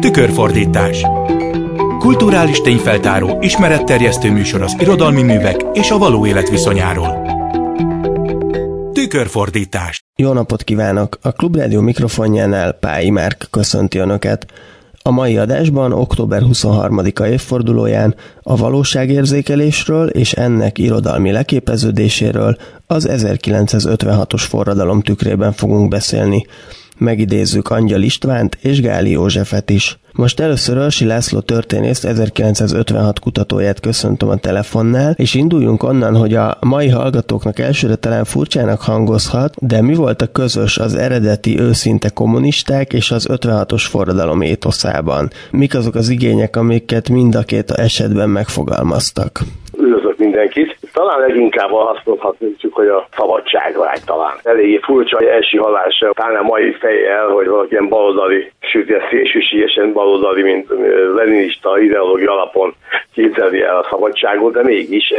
Tükörfordítás Kulturális tényfeltáró, ismeretterjesztő műsor az irodalmi művek és a való élet viszonyáról. Tükörfordítás Jó napot kívánok! A Klubrádió mikrofonjánál Pályi Márk köszönti Önöket. A mai adásban október 23-a évfordulóján a valóságérzékelésről és ennek irodalmi leképeződéséről az 1956-os forradalom tükrében fogunk beszélni. Megidézzük Angyal Istvánt és Gáli Józsefet is. Most először Örsi László történész 1956 kutatóját köszöntöm a telefonnál, és induljunk onnan, hogy a mai hallgatóknak elsőre talán furcsának hangozhat, de mi volt a közös az eredeti őszinte kommunisták és az 56-os forradalom étoszában? Mik azok az igények, amiket mind a két esetben megfogalmaztak? Talán leginkább mondhatjuk, hogy a szabadságvágy talán. Eléggé furcsa első hallása, talán a mai fejjel, hogy valaki ilyen baloldali, sőt, ilyen szélsőségesen baloldali, mint leninista ideológia alapon képzeli el a szabadságot, de mégis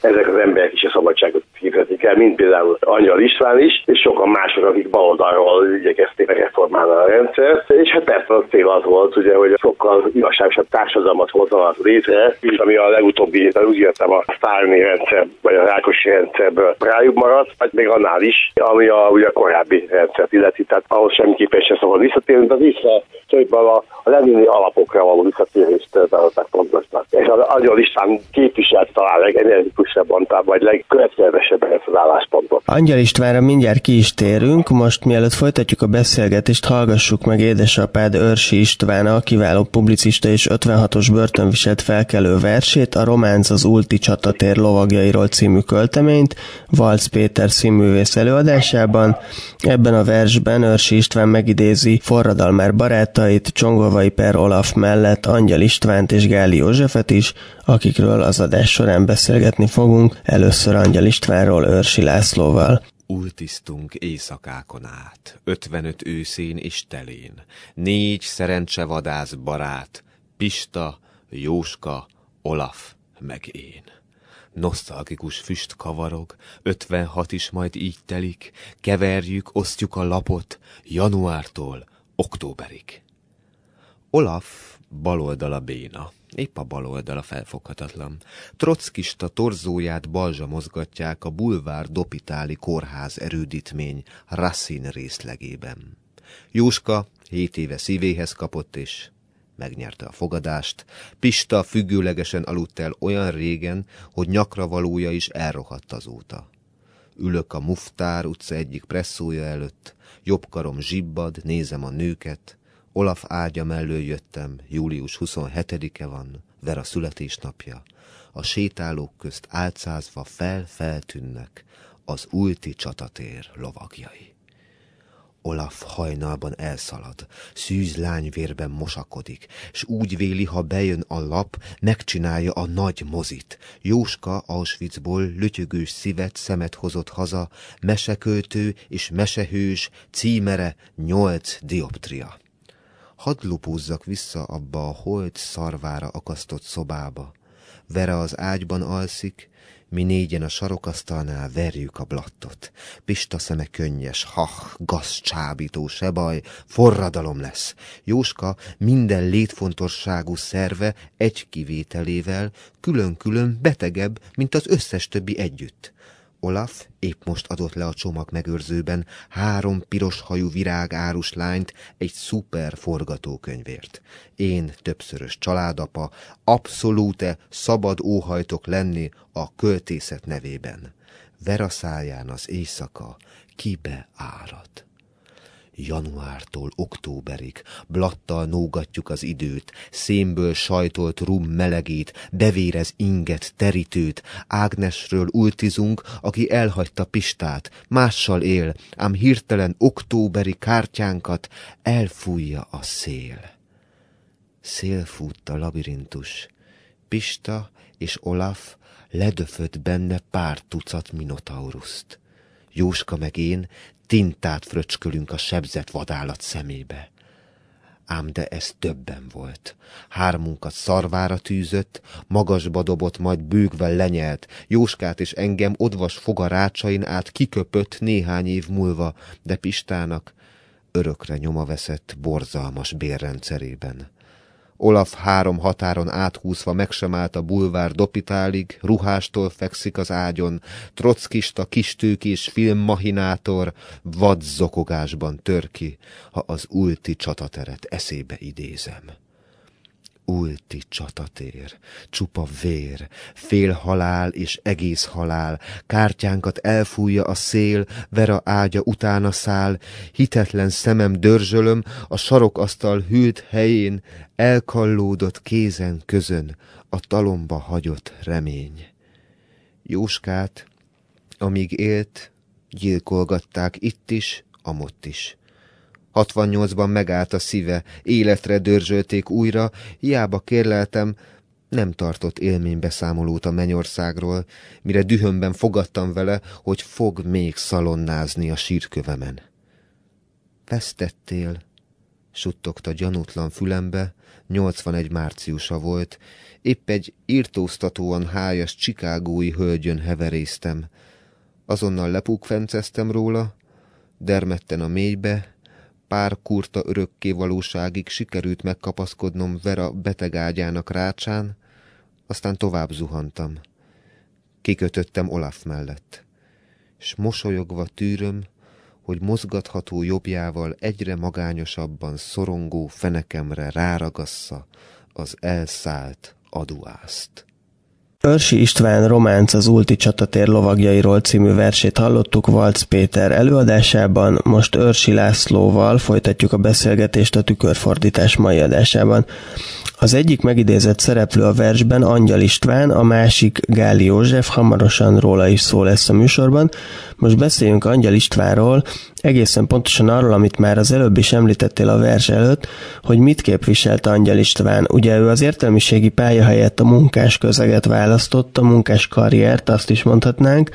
ezek az emberek is a szabadságot hirdetik el, mint például Angyal István is, és sokan mások, akik baloldalról igyekezték reformálni a rendszert, és hát persze a cél az volt, ugye, hogy sokkal igazságosabb társadalmat hozzanak létre, mint ami a legutóbbi, úgy értem a Sztálini rendszer, vagy a Rákosi rendszerből rájuk maradt, vagy még annál is, ami a, ugye a korábbi rendszert illeti, tehát ahhoz semmiképpen sem szabad visszatérni, de vissza szóval a, a lenini alapokra való visszatérést tartották fontosnak. És az Angyal István képviselt talán legenergikus leggyorsabban, vagy legkövetkezősebben ezt az álláspontot. Angyal Istvánra mindjárt ki is térünk, most mielőtt folytatjuk a beszélgetést, hallgassuk meg édesapád Örsi István, a kiváló publicista és 56-os börtönviselt felkelő versét, a Románc az Ulti csatatér lovagjairól című költeményt, Valc Péter színművész előadásában. Ebben a versben Örsi István megidézi forradalmár barátait, Csongovai Per Olaf mellett Angyal Istvánt és Gáli Józsefet is, akikről az adás során beszélgetni fogunk, először Angyal Istvánról Őrsi Lászlóval. Ultisztunk éjszakákon át, ötvenöt őszén és telén, négy szerencsevadász barát, Pista, Jóska, Olaf, meg én. Nosztalgikus füst kavarog, ötvenhat is majd így telik, keverjük, osztjuk a lapot, januártól októberig. Olaf baloldala béna, épp a bal oldala felfoghatatlan. Trockista torzóját balzsa mozgatják a bulvár dopitáli kórház erődítmény Racine részlegében. Jóska hét éve szívéhez kapott, és megnyerte a fogadást. Pista függőlegesen aludt el olyan régen, hogy nyakra valója is elrohadt azóta. Ülök a Muftár utca egyik presszója előtt, jobb karom zsibbad, nézem a nőket, Olaf ágya mellől jöttem, július 27-e van, Vera születésnapja. A sétálók közt álcázva fel-feltűnnek az ulti csatatér lovagjai. Olaf hajnalban elszalad, szűz lányvérben mosakodik, s úgy véli, ha bejön a lap, megcsinálja a nagy mozit. Jóska Auschwitzból lötyögős szívet szemet hozott haza, meseköltő és mesehős, címere nyolc dioptria hadd lupúzzak vissza abba a holt szarvára akasztott szobába. Vera az ágyban alszik, mi négyen a sarokasztalnál verjük a blattot. Pista szeme könnyes, hah, gazcsábító, se baj, forradalom lesz. Jóska minden létfontosságú szerve egy kivételével külön-külön betegebb, mint az összes többi együtt. Olaf épp most adott le a csomag megőrzőben három piros hajú virágárus lányt egy szuper forgatókönyvért. Én többszörös családapa, abszolúte szabad óhajtok lenni a költészet nevében. Vera száján az éjszaka kibe árad januártól októberig, blattal nógatjuk az időt, szénből sajtolt rum melegét, bevérez inget, terítőt, Ágnesről ultizunk, aki elhagyta Pistát, mással él, ám hirtelen októberi kártyánkat elfújja a szél. Szélfut a labirintus, Pista és Olaf ledöfött benne pár tucat minotauruszt. Jóska meg én tintát fröcskölünk a sebzett vadállat szemébe. Ám de ez többen volt. Hármunkat szarvára tűzött, magasba dobott, majd bőgve lenyelt, Jóskát és engem odvas fogarácsain át kiköpött néhány év múlva, de Pistának örökre nyoma veszett borzalmas bérrendszerében. Olaf három határon áthúzva meg sem állt a bulvár dopitálig, ruhástól fekszik az ágyon, trockista, kistőkés filmmahinátor vad zokogásban tör ki, ha az ulti csatateret eszébe idézem ulti csatatér, csupa vér, fél halál és egész halál, kártyánkat elfújja a szél, Vera ágya utána száll, hitetlen szemem dörzsölöm, a sarokasztal hűlt helyén, elkallódott kézen közön, a talomba hagyott remény. Jóskát, amíg élt, gyilkolgatták itt is, amott is. 68-ban megállt a szíve, életre dörzsölték újra, hiába kérleltem, nem tartott élménybeszámolót a mennyországról, mire dühömben fogadtam vele, hogy fog még szalonnázni a sírkövemen. Vesztettél, suttogta gyanútlan fülembe, 81 márciusa volt, épp egy írtóztatóan hájas csikágói hölgyön heveréztem. Azonnal lepukfenceztem róla, dermedten a mélybe, pár kurta örökké valóságig sikerült megkapaszkodnom Vera betegágyának rácsán, aztán tovább zuhantam. Kikötöttem Olaf mellett, s mosolyogva tűröm, hogy mozgatható jobbjával egyre magányosabban szorongó fenekemre ráragassza az elszállt aduászt. Örsi István Románc az Ulti csatatér lovagjairól című versét hallottuk Valc Péter előadásában, most Örsi Lászlóval folytatjuk a beszélgetést a tükörfordítás mai adásában. Az egyik megidézett szereplő a versben Angyal István, a másik Gáli József, hamarosan róla is szó lesz a műsorban. Most beszéljünk Angyal Istvánról, egészen pontosan arról, amit már az előbb is említettél a vers előtt, hogy mit képviselt Angyal István. Ugye ő az értelmiségi pálya helyett a munkás közeget választott, a munkás karriert, azt is mondhatnánk.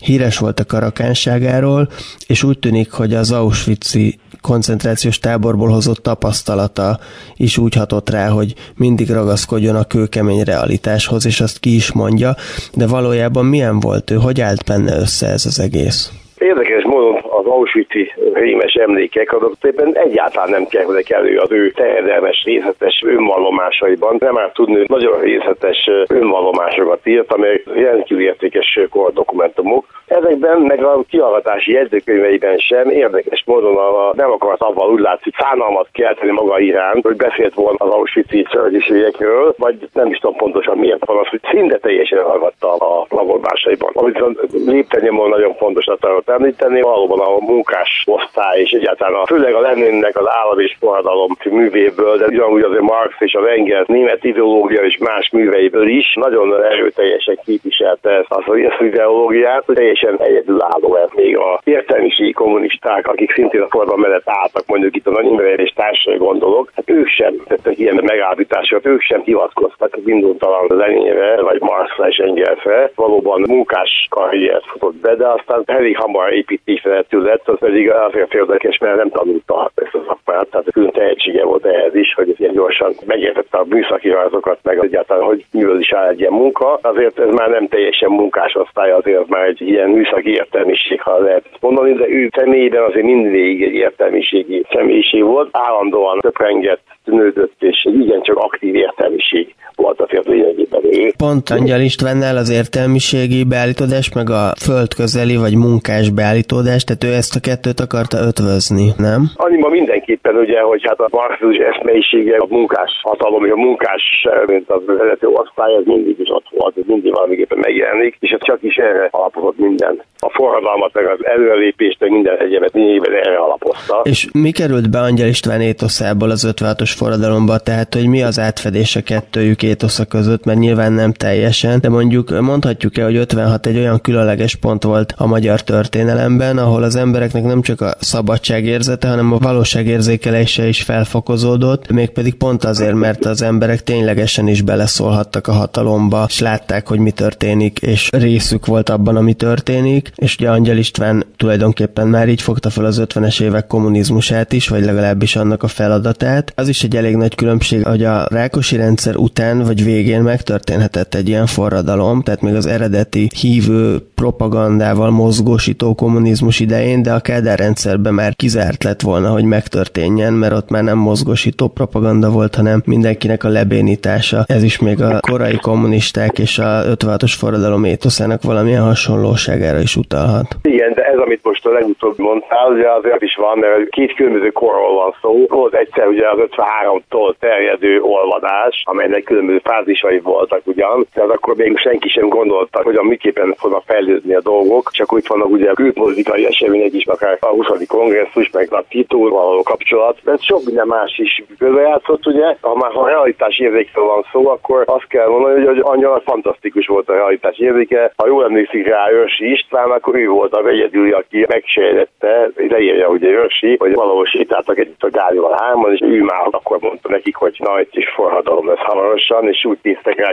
Híres volt a karakánságáról, és úgy tűnik, hogy az Auschwitz-i koncentrációs táborból hozott tapasztalata is úgy hatott rá, hogy mindig ragaszkodjon a kőkemény realitáshoz, és azt ki is mondja, de valójában milyen volt ő, hogy állt benne össze ez az egész? Érdekes módon az Auschwitz-i rémes emlékek adott éppen egyáltalán nem kerülnek elő az ő terjedelmes, részletes önvallomásaiban. Nem már tudni, nagyon részletes önvallomásokat írt, amelyek rendkívül értékes kordokumentumok. Ezekben, meg a kihallgatási jegyzőkönyveiben sem érdekes módon a, nem akart avval úgy látszik szánalmat kelteni maga iránt, hogy beszélt volna az Auschwitz-i szörnyűségekről, vagy nem is tudom pontosan miért van az, hogy szinte teljesen hallgatta a lagorbásaiban. Amit léptenye nagyon fontos a említeni, valóban munkás osztály, és egyáltalán a, főleg a Leninnek az állam és forradalom művéből, de ugyanúgy azért Marx és a Engels német ideológia és más műveiből is nagyon erőteljesen képviselte ezt az, az ideológiát, hogy teljesen egyedülálló ez még a értelmiségi kommunisták, akik szintén a forradalom mellett álltak, mondjuk itt a Nagy Imre és társai gondolok, hát ők sem tettek ilyen megállapításokat, ők sem hivatkoztak indultalan Leninre, vagy Marxra és Engelsre. Valóban munkás karriert futott be, de aztán elég hamar építés lett, az pedig azért érdekes, mert nem tanulta ezt a szakmát, tehát külön tehetsége volt ehhez is, hogy ilyen gyorsan megértette a műszaki rajzokat, meg egyáltalán, hogy mivel is áll egy ilyen munka. Azért ez már nem teljesen munkás osztály, azért már egy ilyen műszaki értelmiség, ha lehet mondani, de ő személyében azért mindig egy értelmiségi személyiség volt, állandóan töprengett, nődött, és egy igencsak aktív értelmiség volt azért lényegében ő. Pont Angyal Istvánnál az értelmiségi beállítódás, meg a földközeli vagy munkás beállítódás, tehát ő ezt a kettőt akarta ötvözni, nem? Annyiban mindenképpen ugye, hogy hát a marxizmus eszmeisége, a munkás hatalom, a munkás, mint az vezető osztály, ez mindig is ott volt, ez mindig valamiképpen megjelenik, és ez csak is erre alapozott minden. A forradalmat, meg az előrelépést, meg minden egyébet lényegében erre alapozta. És mi került be Angyal István étoszából az 56-os forradalomba, tehát hogy mi az átfedés a kettőjük étosza között, mert nyilván nem teljesen, de mondjuk mondhatjuk-e, hogy 56 egy olyan különleges pont volt a magyar történelemben, ahol az embereknek nem csak a szabadságérzete, hanem a valóságérzékelése is felfokozódott, mégpedig pont azért, mert az emberek ténylegesen is beleszólhattak a hatalomba, és látták, hogy mi történik, és részük volt abban, ami történik, és ugye Angyal István tulajdonképpen már így fogta fel az 50-es évek kommunizmusát is, vagy legalábbis annak a feladatát. Az is egy elég nagy különbség, hogy a Rákosi rendszer után vagy végén megtörténhetett egy ilyen forradalom, tehát még az eredeti hívő propagandával mozgósító kommunizmus idején, de a Kádár rendszerben már kizárt lett volna, hogy megtörténjen, mert ott már nem mozgósító propaganda volt, hanem mindenkinek a lebénítása. Ez is még a korai kommunisták és a 56-os forradalom étoszának valamilyen hasonlóságára is utalhat. Igen, de ez, amit most a legutóbb mondtál, ugye azért is van, mert két különböző korról van szó. Volt egyszer ugye az 53-tól terjedő olvadás, amelynek különböző fázisai voltak ugyan, de az akkor még senki sem gondolta, hogy a miképpen fognak fejlődni a dolgok, csak úgy vannak ugye a külpolitikai események is, akár a 20. kongresszus, meg a Tito való kapcsolat, de sok minden más is közrejátszott, ugye. Ha már ha realitás érzékről van szó, akkor azt kell mondani, hogy, hogy annyira fantasztikus volt a realitás érzéke. Ha jól emlékszik rá Őrsi István, akkor ő volt az egyedül, aki megsejtette, leírja ugye Őrsi, hogy valósítottak együtt a Gálival hárman, és ő már akkor mondta nekik, hogy na itt forradalom lesz hamarosan, és úgy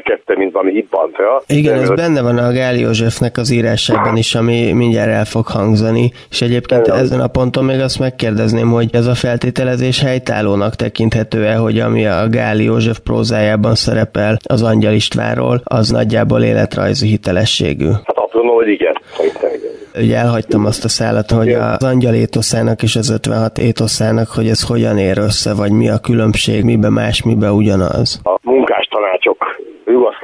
kettő, mint valami hitbantra. Igen, ez benne van a Gáli Józsefnek az írásában is, ami mindjárt el fog hangzani, és egyébként Igen. ezen a ponton még azt megkérdezném, hogy ez a feltételezés helytállónak tekinthető-e, hogy ami a Gáli József prózájában szerepel az Angyal Istvánról, az nagyjából életrajzi hitelességű. Hát azt gondolom, hogy igen. Ugye elhagytam azt a szállat, hogy az angyal étoszának és az 56 étoszának, hogy ez hogyan ér össze, vagy mi a különbség, mibe más, mibe ugyanaz. A tanácsok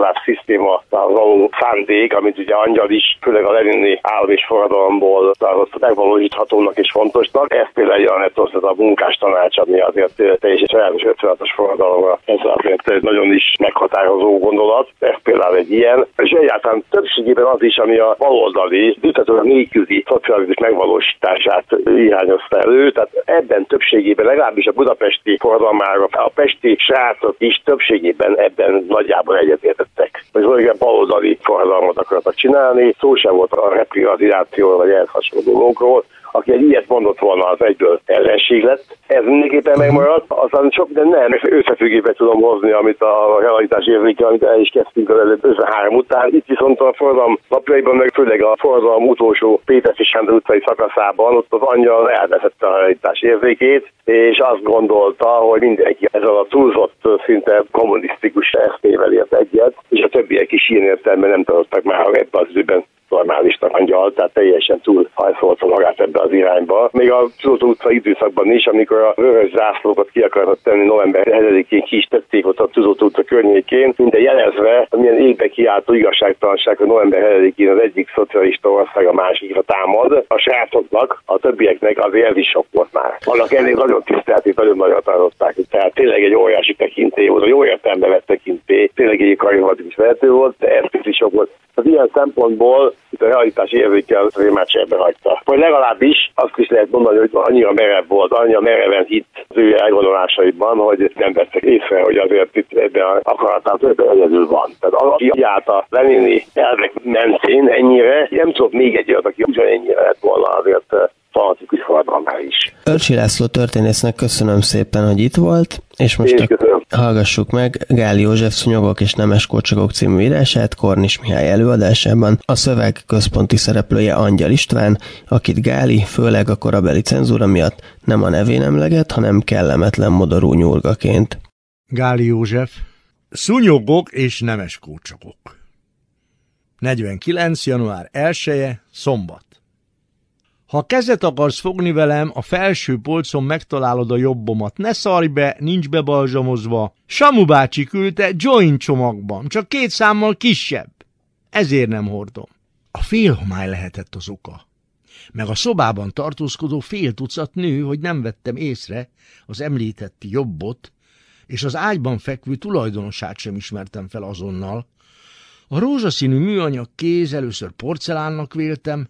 jugoszláv szisztéma való szándék, amit ugye Angyal is, főleg a lenini állam és forradalomból tartott megvalósíthatónak és fontosnak. Ez például jelent az a munkás tanács, ami azért teljesen sajátos 56-as forradalomra. Ez azért egy nagyon is meghatározó gondolat. Ez például egy ilyen. És egyáltalán többségében az is, ami a baloldali, diktatúra nélküli szocializmus megvalósítását irányozta elő. Tehát ebben többségében, legalábbis a budapesti forradalmára, a pesti srácok is többségében ebben nagyjából egy egyetértettek, hogy valójában baloldali forradalmat akartak csinálni, szó sem volt a reprivatizációról vagy ehhez hasonló dolgokról, aki egy ilyet mondott volna, az egyből ellenség lett. Ez mindenképpen megmaradt, aztán sok, de nem, összefüggébe tudom hozni, amit a realitás érzéke, amit el is kezdtünk az előbb 53 után. Itt viszont a forradalom napjaiban, meg főleg a forradalom utolsó Péter Sándor utcai szakaszában, ott az angyal elveszette a realitás érzékét, és azt gondolta, hogy mindenki ezzel a túlzott, szinte kommunisztikus eszmével ért egyet, és a többiek is ilyen értelemben nem tartottak már ebben az időben normálisnak angyal, tehát teljesen túl hajszolta magát ebbe az irányba. Még a Tudó utca időszakban is, amikor a vörös zászlókat ki akartak tenni november 7-én ki is tették ott a Tudó utca környékén, minden jelezve, milyen égbe kiáltó igazságtalanság, hogy november 7-én az egyik szocialista ország a másikra támad. A srácoknak, a többieknek azért ez is sok volt már. Annak ennél nagyon tisztelték, nagyon nagyon tartották. Tehát tényleg egy óriási tekintély volt, jó értelembe vett tekintély, tényleg egy karizmatikus vezető volt, de ez is sok volt. Az ilyen szempontból itt a realitás érzékel rémát ebbe hagyta. Vagy legalábbis azt is lehet mondani, hogy annyira merev volt, annyira mereven hitt az ő elgondolásaiban, hogy nem vettek észre, hogy azért itt ebben a akaratát ebben egyedül van. Tehát aki járt a lenini elvek mentén ennyire, nem tudok még egy olyat, aki ugyanennyire lett volna azért fanatikus forradalmár is. Örcsi László történésznek köszönöm szépen, hogy itt volt, és most a, hallgassuk meg Gáli József Szúnyogok és Nemes Korcsagok című írását Kornis Mihály előadásában. A szöveg központi szereplője Angyal István, akit Gáli főleg a korabeli cenzúra miatt nem a nevén emleget, hanem kellemetlen modorú nyurgaként. Gáli József, Szúnyogok és Nemes Korcsagok 49. január 1 -e, szombat. Ha kezet akarsz fogni velem, a felső polcon megtalálod a jobbomat. Ne szarj be, nincs bebalzsamozva. Samu bácsi küldte joint csomagban, csak két számmal kisebb. Ezért nem hordom. A félhomály lehetett az oka. Meg a szobában tartózkodó fél tucat nő, hogy nem vettem észre az említetti jobbot, és az ágyban fekvő tulajdonosát sem ismertem fel azonnal. A rózsaszínű műanyag kéz először porcelánnak véltem,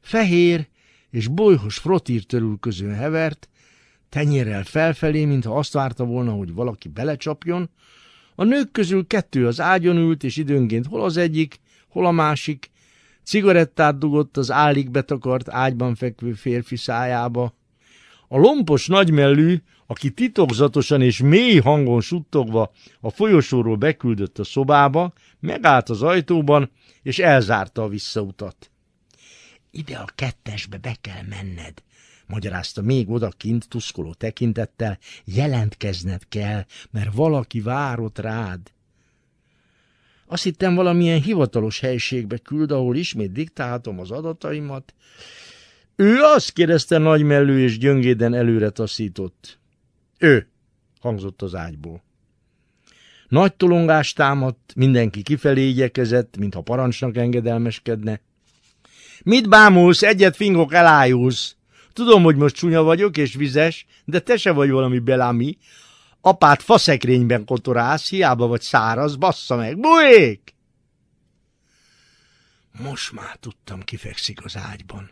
fehér és bolyhos frotír közön hevert, tenyérrel felfelé, mintha azt várta volna, hogy valaki belecsapjon, a nők közül kettő az ágyon ült, és időnként hol az egyik, hol a másik, cigarettát dugott az állig betakart ágyban fekvő férfi szájába. A lompos nagymellű, aki titokzatosan és mély hangon suttogva a folyosóról beküldött a szobába, megállt az ajtóban, és elzárta a visszautat. Ide a kettesbe be kell menned, magyarázta még odakint tuszkoló tekintettel, jelentkezned kell, mert valaki várott rád. Azt hittem valamilyen hivatalos helységbe küld, ahol ismét diktálhatom az adataimat. Ő azt kérdezte nagymellő és gyöngéden előre taszított. Ő, hangzott az ágyból. Nagy tolongás támadt, mindenki kifelé igyekezett, mintha parancsnak engedelmeskedne. Mit bámulsz, egyet fingok elájulsz. Tudom, hogy most csúnya vagyok és vizes, de te se vagy valami belámi. Apát faszekrényben kotorálsz, hiába vagy száraz, bassza meg, bujék! Most már tudtam, kifekszik az ágyban.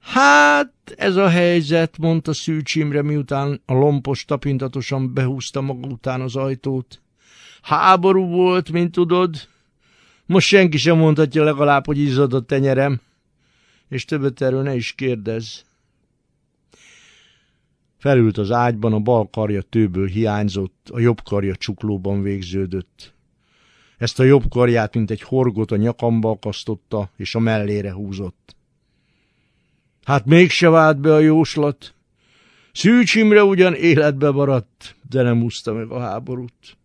Hát, ez a helyzet, mondta Szűcs miután a lompos tapintatosan behúzta maga után az ajtót. Háború volt, mint tudod. Most senki sem mondhatja legalább, hogy izzad a tenyerem. És többet erről ne is kérdezz. Felült az ágyban, a bal karja tőből hiányzott, a jobb karja csuklóban végződött. Ezt a jobb karját, mint egy horgot a nyakamba akasztotta, és a mellére húzott. Hát mégse vált be a jóslat. Szűcs ugyan életbe maradt, de nem úszta meg a háborút.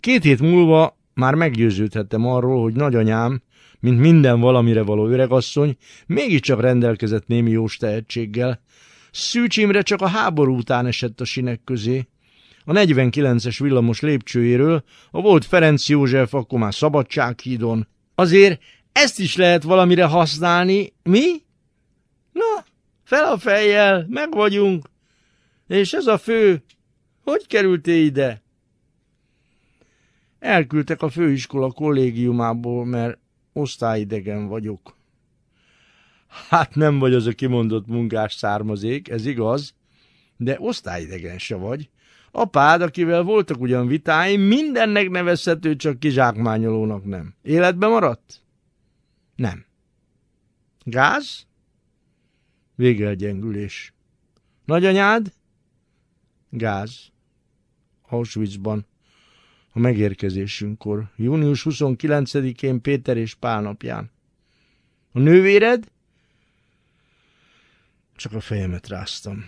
Két hét múlva már meggyőződhettem arról, hogy nagyanyám, mint minden valamire való öregasszony, mégiscsak rendelkezett némi jós tehetséggel. Szűcs Imre csak a háború után esett a sinek közé. A 49-es villamos lépcsőjéről, a volt Ferenc József, akkor már Szabadsághídon. Azért ezt is lehet valamire használni, mi? Na, fel a fejjel, meg vagyunk. És ez a fő, hogy kerültél ide? Elküldtek a főiskola kollégiumából, mert osztályidegen vagyok. Hát nem vagy az a kimondott munkás származék, ez igaz, de osztályidegen se vagy. Apád, akivel voltak ugyan vitáim, mindennek nevezhető, csak kizsákmányolónak nem. Életbe maradt? Nem. Gáz? Végelgyengülés. Nagyanyád? Gáz. Auschwitzban. A megérkezésünkkor. Június 29-én Péter és Pál napján. A nővéred? Csak a fejemet ráztam.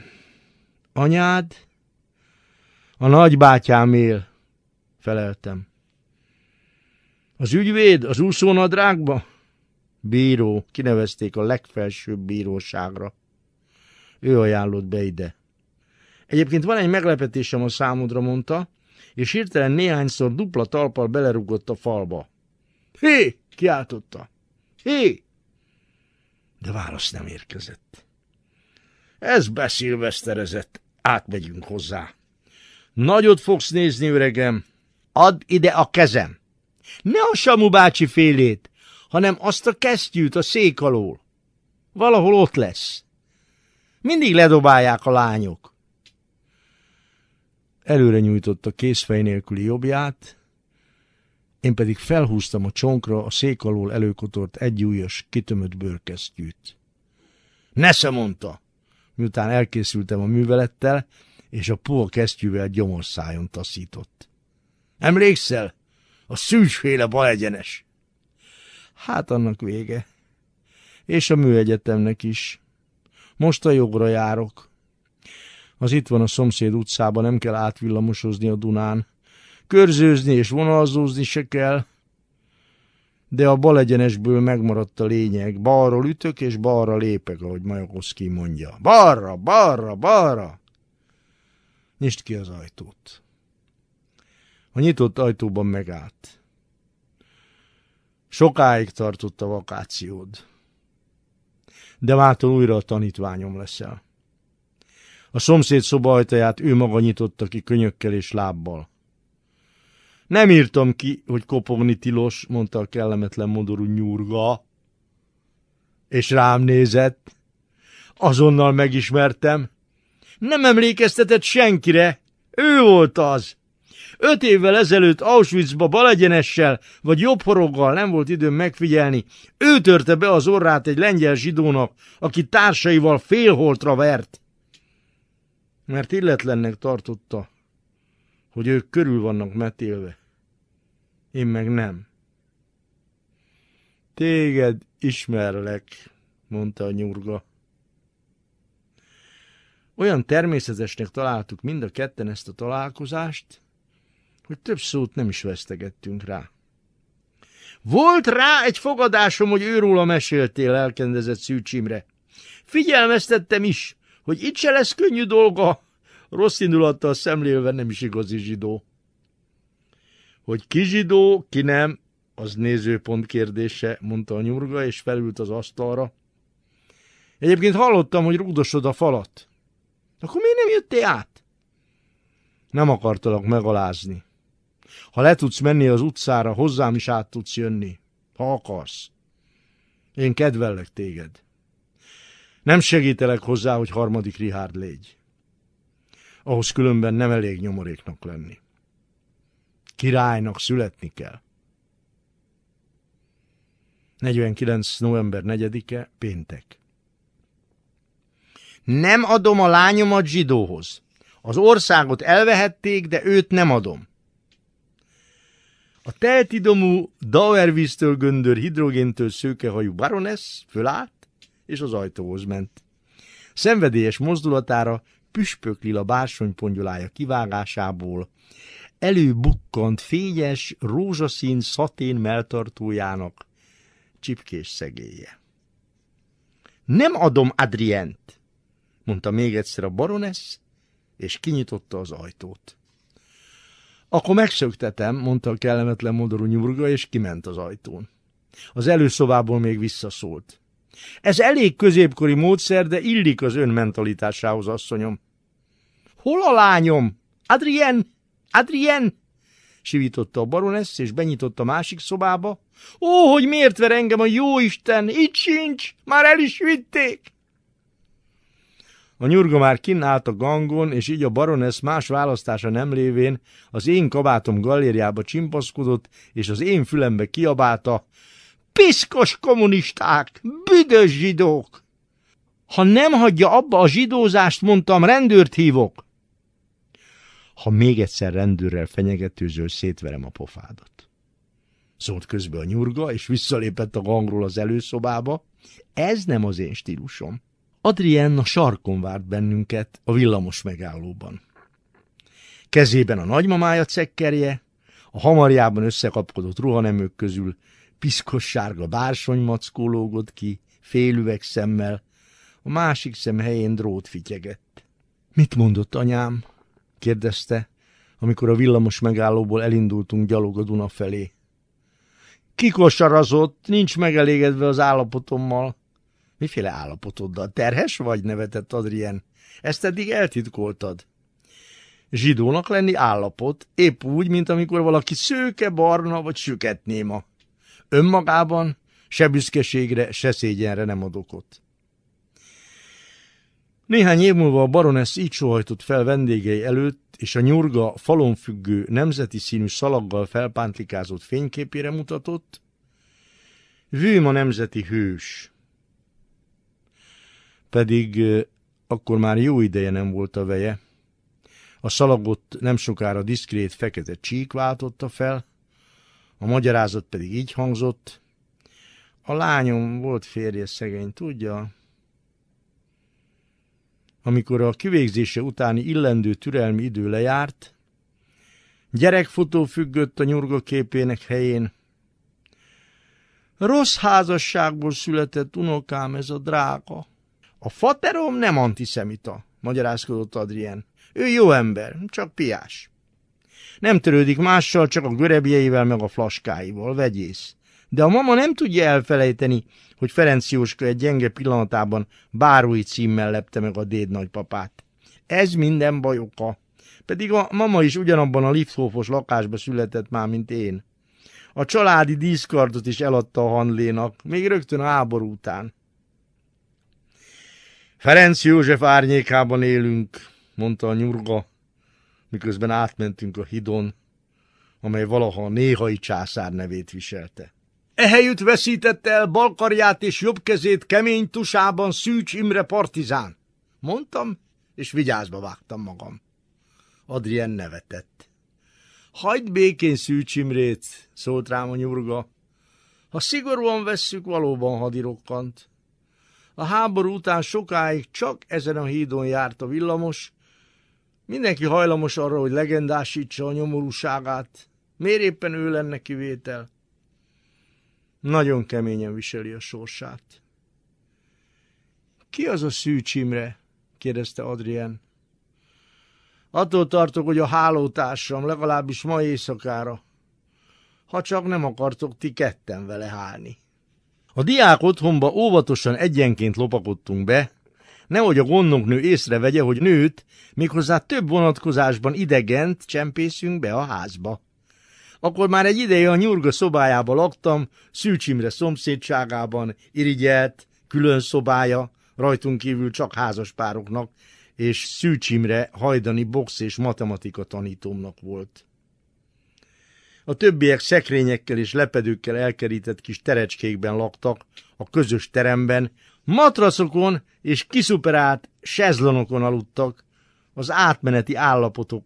Anyád? A nagybátyám él, feleltem. Az ügyvéd az úszónadrágba? Bíró, kinevezték a legfelsőbb bíróságra. Ő ajánlott be ide. Egyébként van egy meglepetésem a számodra, mondta, és hirtelen néhányszor dupla talpal belerugott a falba. Hé! kiáltotta. Hé! De válasz nem érkezett. Ez beszélveszterezett. Átmegyünk hozzá. Nagyot fogsz nézni, öregem. Add ide a kezem. Ne a Samu bácsi félét, hanem azt a kesztyűt a szék alól. Valahol ott lesz. Mindig ledobálják a lányok. Előre nyújtotta készfej nélküli jobbját, én pedig felhúztam a csonkra a szék alól előkotort egyújas, kitömött bőrkesztyűt. Nesze mondta, miután elkészültem a művelettel, és a puha kesztyűvel gyomorszájon taszított. Emlékszel? A szűsféle balegyenes. Hát annak vége. És a műegyetemnek is. Most a jogra járok. Az itt van a szomszéd utcában, nem kell átvillamosozni a Dunán. Körzőzni és vonalzózni se kell. De a balegyenesből megmaradt a lényeg. Balról ütök és balra lépek, ahogy Majakoszki mondja. Balra, balra, balra! Nyisd ki az ajtót. A nyitott ajtóban megállt. Sokáig tartott a vakációd. De mától újra a tanítványom leszel. A szomszéd szoba ajtaját ő maga nyitotta ki könyökkel és lábbal. Nem írtam ki, hogy kopogni tilos, mondta a kellemetlen modorú nyurga. És rám nézett. Azonnal megismertem. Nem emlékeztetett senkire. Ő volt az. Öt évvel ezelőtt Auschwitzba balegyenessel, vagy jobb nem volt időm megfigyelni. Ő törte be az orrát egy lengyel zsidónak, aki társaival félholtra vert. Mert illetlennek tartotta, hogy ők körül vannak metélve. Én meg nem. Téged ismerlek, mondta a nyurga. Olyan természetesnek találtuk mind a ketten ezt a találkozást, hogy több szót nem is vesztegettünk rá. Volt rá egy fogadásom, hogy őróla meséltél, elkendezett Szűcs Imre. Figyelmeztettem is, hogy itt se lesz könnyű dolga, rossz indulattal szemlélve nem is igazi zsidó. Hogy ki zsidó, ki nem, az nézőpont kérdése, mondta a nyurga, és felült az asztalra. Egyébként hallottam, hogy rúdosod a falat. Akkor miért nem jöttél át? Nem akartalak megalázni. Ha le tudsz menni az utcára, hozzám is át tudsz jönni, ha akarsz. Én kedvellek téged. Nem segítelek hozzá, hogy harmadik Rihárd légy. Ahhoz különben nem elég nyomoréknak lenni. Királynak születni kell. 49. november 4-e, péntek. Nem adom a lányomat zsidóhoz. Az országot elvehették, de őt nem adom. A teltidomú, Dauervíztől göndör hidrogéntől szőkehajú baronesz fölállt, és az ajtóhoz ment. Szenvedélyes mozdulatára püspök lila bársonypongyolája kivágásából előbukkant fényes, rózsaszín szatén melltartójának csipkés szegélye. Nem adom Adrient, mondta még egyszer a baronesz, és kinyitotta az ajtót. Akkor megszöktetem, mondta a kellemetlen modorú nyurga, és kiment az ajtón. Az előszobából még visszaszólt. Ez elég középkori módszer, de illik az ön mentalitásához, asszonyom. Hol a lányom? Adrien! Adrien! Sivította a baronesz, és benyitott a másik szobába. Ó, hogy miért ver engem a jó Isten? Itt sincs! Már el is vitték! A nyurga már kinállt a gangon, és így a baronesz más választása nem lévén az én kabátom galériába csimpaszkodott, és az én fülembe kiabálta, piszkos kommunisták, büdös zsidók! Ha nem hagyja abba a zsidózást, mondtam, rendőrt hívok. Ha még egyszer rendőrrel fenyegetőzöl, szétverem a pofádat. Szólt közben a nyurga, és visszalépett a gangról az előszobába. Ez nem az én stílusom. Adrien a sarkon várt bennünket a villamos megállóban. Kezében a nagymamája cekkerje, a hamarjában összekapkodott ruhanemők közül piszkos sárga bársonymackó lógott ki, félüveg szemmel, a másik szem helyén drót fityegett. Mit mondott anyám? kérdezte, amikor a villamos megállóból elindultunk gyalog a Duna felé. Kikosarazott, nincs megelégedve az állapotommal. Miféle állapotoddal? Terhes vagy? nevetett Adrien. Ezt eddig eltitkoltad. Zsidónak lenni állapot, épp úgy, mint amikor valaki szőke, barna vagy süketnéma. Önmagában se büszkeségre, se szégyenre nem ad okot. Néhány év múlva a baronesz így sohajtott fel vendégei előtt, és a nyurga falon függő, nemzeti színű szalaggal felpántlikázott fényképére mutatott. Vőm a nemzeti hős. Pedig akkor már jó ideje nem volt a veje. A szalagot nem sokára diszkrét fekete csík váltotta fel, a magyarázat pedig így hangzott. A lányom volt férje szegény, tudja? Amikor a kivégzése utáni illendő türelmi idő lejárt, gyerekfotó függött a nyurga képének helyén. Rossz házasságból született unokám ez a drága. A faterom nem antiszemita, magyarázkodott Adrien. Ő jó ember, csak piás. Nem törődik mással, csak a görebjeivel meg a flaskáival, vegyész. De a mama nem tudja elfelejteni, hogy Ferenc Jóska egy gyenge pillanatában bárói címmel lepte meg a déd nagypapát. Ez minden baj oka. Pedig a mama is ugyanabban a lifthofos lakásba született már, mint én. A családi díszkardot is eladta a Hanlénak, még rögtön a háború után. Ferenc József árnyékában élünk, mondta a nyurga, miközben átmentünk a hidon, amely valaha a néhai császár nevét viselte. Ehelyütt veszítette el balkarját és jobb kezét kemény tusában Szűcs Imre partizán. Mondtam, és vigyázba vágtam magam. Adrien nevetett. Hagyd békén Szűcs Imrét, szólt rám a nyurga. Ha szigorúan vesszük, valóban hadirokkant. A háború után sokáig csak ezen a hídon járt a villamos, Mindenki hajlamos arra, hogy legendásítsa a nyomorúságát. Miért éppen ő lenne kivétel? Nagyon keményen viseli a sorsát. Ki az a Szűcs Imre? kérdezte Adrien. Attól tartok, hogy a hálótársam, legalábbis ma éjszakára. Ha csak nem akartok ti ketten vele hálni. A diák otthonba óvatosan egyenként lopakodtunk be, nehogy a gondnoknő észrevegye, hogy nőt, méghozzá több vonatkozásban idegent csempészünk be a házba. Akkor már egy ideje a nyurga szobájába laktam, Szűcsimre szomszédságában, irigyelt, külön szobája, rajtunk kívül csak házaspároknak, és Szűcsimre hajdani box és matematika tanítómnak volt. A többiek szekrényekkel és lepedőkkel elkerített kis terecskékben laktak, a közös teremben, matraszokon és kiszuperált sezlonokon aludtak, az átmeneti állapotok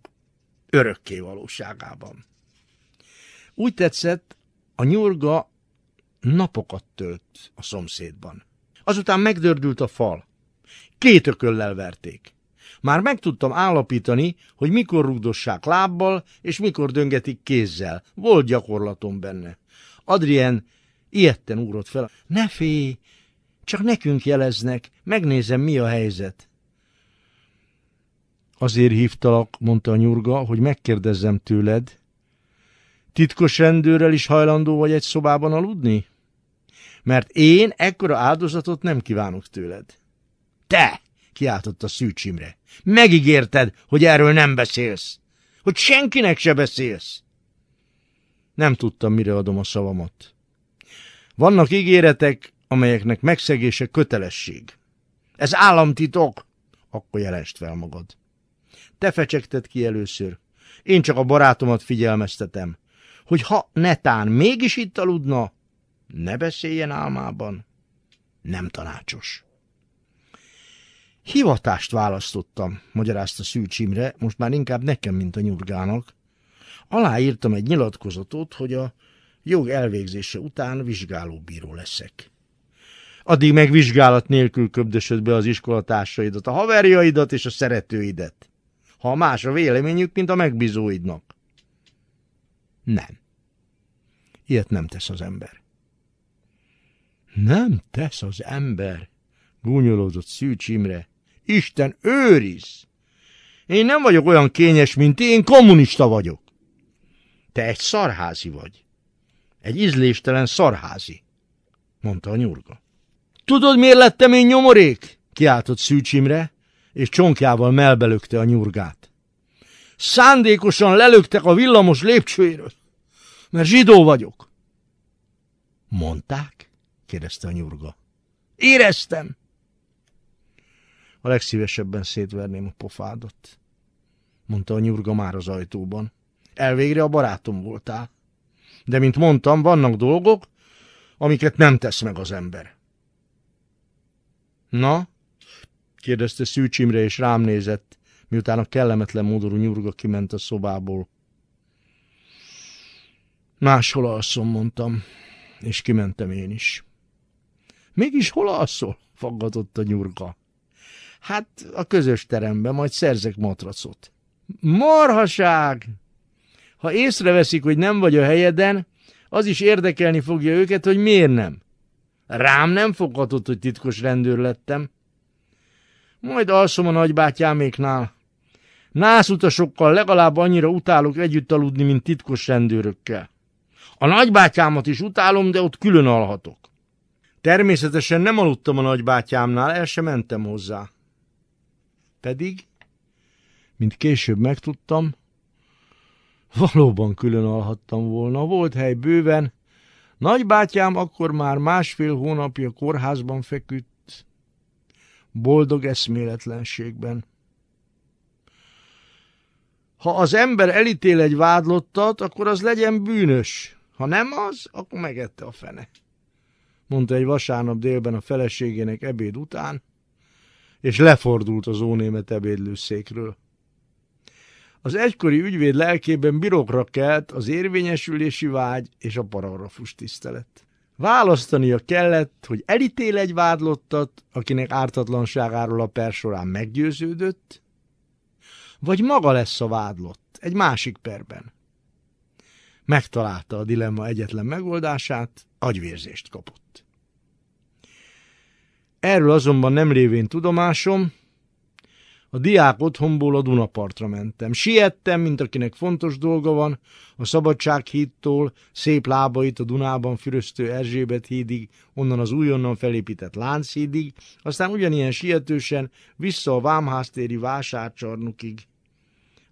örökké valóságában. Úgy tetszett, a nyurga napokat tölt a szomszédban. Azután megdördült a fal. Két ököllel verték. Már meg tudtam állapítani, hogy mikor rugdossák lábbal, és mikor döngetik kézzel. Volt gyakorlatom benne. Adrien ilyetten úrott fel. Ne félj, csak nekünk jeleznek, megnézem, mi a helyzet. Azért hívtalak, mondta a nyurga, hogy megkérdezzem tőled. Titkos rendőrrel is hajlandó vagy egy szobában aludni? Mert én ekkora áldozatot nem kívánok tőled. Te! kiáltotta Szűcs Imre. Megígérted, hogy erről nem beszélsz. Hogy senkinek se beszélsz. Nem tudtam, mire adom a szavamat. Vannak ígéretek, amelyeknek megszegése kötelesség. Ez államtitok, akkor jelest fel magad. Te fecsegted ki először. Én csak a barátomat figyelmeztetem, hogy ha netán mégis itt aludna, ne beszéljen álmában. Nem tanácsos. Hivatást választottam, magyarázta Szűcs Imre, most már inkább nekem, mint a nyurgának. Aláírtam egy nyilatkozatot, hogy a jog elvégzése után vizsgálóbíró leszek. Addig meg vizsgálat nélkül köbdösöd be az iskolatársaidat, a haverjaidat és a szeretőidet. Ha más a véleményük, mint a megbízóidnak. Nem. Ilyet nem tesz az ember. Nem tesz az ember, gúnyolózott Szűcs Imre. Isten őriz! Én nem vagyok olyan kényes, mint én, kommunista vagyok. Te egy szarházi vagy. Egy ízléstelen szarházi, mondta a nyurga. Tudod, miért lettem én nyomorék? kiáltott Szűcs Imre, és csonkjával melbelökte a nyurgát. Szándékosan lelöktek a villamos lépcsőjéről, mert zsidó vagyok. Mondták? kérdezte a nyurga. Éreztem. A legszívesebben szétverném a pofádat, mondta a nyurga már az ajtóban. Elvégre a barátom voltál. De, mint mondtam, vannak dolgok, amiket nem tesz meg az ember. Na? kérdezte Szűcs és rám nézett, miután a kellemetlen módorú nyurga kiment a szobából. Máshol alszom, mondtam, és kimentem én is. Mégis hol alszol? faggatott a nyurga. Hát a közös teremben, majd szerzek matracot. Marhaság! Ha észreveszik, hogy nem vagy a helyeden, az is érdekelni fogja őket, hogy miért nem. Rám nem foghatott, hogy titkos rendőr lettem. Majd alszom a nagybátyáméknál. Nászutasokkal legalább annyira utálok együtt aludni, mint titkos rendőrökkel. A nagybátyámat is utálom, de ott külön alhatok. Természetesen nem aludtam a nagybátyámnál, el sem mentem hozzá. Pedig, mint később megtudtam, valóban külön alhattam volna. Volt hely bőven. Nagybátyám akkor már másfél hónapja kórházban feküdt, boldog eszméletlenségben. Ha az ember elítél egy vádlottat, akkor az legyen bűnös. Ha nem az, akkor megette a fene. Mondta egy vasárnap délben a feleségének ebéd után, és lefordult az ónémet ebédlőszékről. Az egykori ügyvéd lelkében birokra kelt az érvényesülési vágy és a paragrafus tisztelet. Választania kellett, hogy elítél egy vádlottat, akinek ártatlanságáról a per során meggyőződött, Vagy maga lesz a vádlott, egy másik perben. Megtalálta a dilemma egyetlen megoldását, agyvérzést kapott. Erről azonban nem révén tudomásom, a diák otthonból a Dunapartra mentem. Siettem, mint akinek fontos dolga van, a Szabadsághídtól szép lábait a Dunában füröztő Erzsébet hídig, onnan az újonnan felépített Lánchídig, aztán ugyanilyen sietősen vissza a Vámháztéri vásárcsarnokig.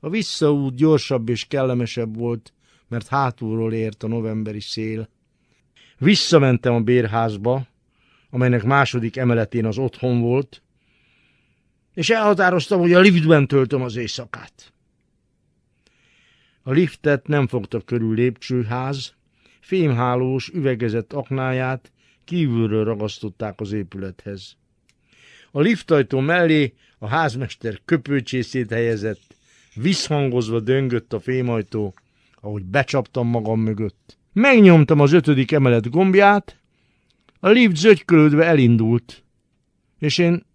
A visszaút gyorsabb és kellemesebb volt, mert hátulról ért a novemberi szél. Visszamentem a bérházba, amelynek második emeletén az otthon volt, és elhatároztam, hogy a liftben töltöm az éjszakát. A liftet nem fogta körül lépcsőház, fémhálós, üvegezett aknáját kívülről ragasztották az épülethez. A liftajtó mellé a házmester köpőcsészét helyezett, visszhangozva döngött a fémajtó, ahogy becsaptam magam mögött. Megnyomtam az ötödik emelet gombját, a lift zögykölődve elindult, és én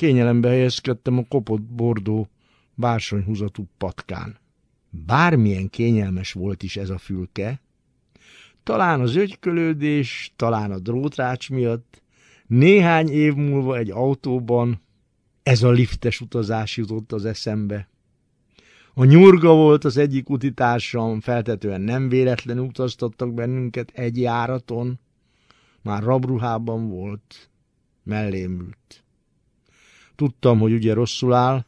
kényelembe helyezkedtem a kopott bordó bársonyhúzatú patkán. Bármilyen kényelmes volt is ez a fülke, talán az ögykölődés, talán a drótrács miatt, néhány év múlva egy autóban ez a liftes utazás jutott az eszembe. A nyurga volt az egyik utitársam, feltetően nem véletlenül utaztattak bennünket egy járaton, már rabruhában volt, mellém ült. Tudtam, hogy ugye rosszul áll,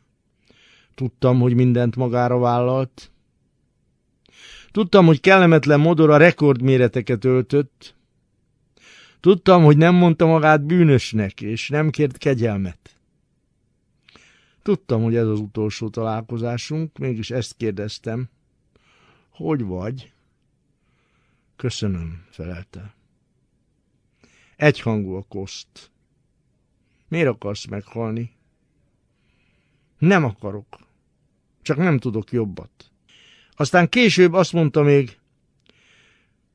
tudtam, hogy mindent magára vállalt, tudtam, hogy kellemetlen modor a rekordméreteket öltött, tudtam, hogy nem mondta magát bűnösnek, és nem kért kegyelmet. Tudtam, hogy ez az utolsó találkozásunk, mégis ezt kérdeztem. Hogy vagy? Köszönöm, felelte. Egyhangú a koszt. Miért akarsz meghalni? Nem akarok. Csak nem tudok jobbat. Aztán később azt mondta még,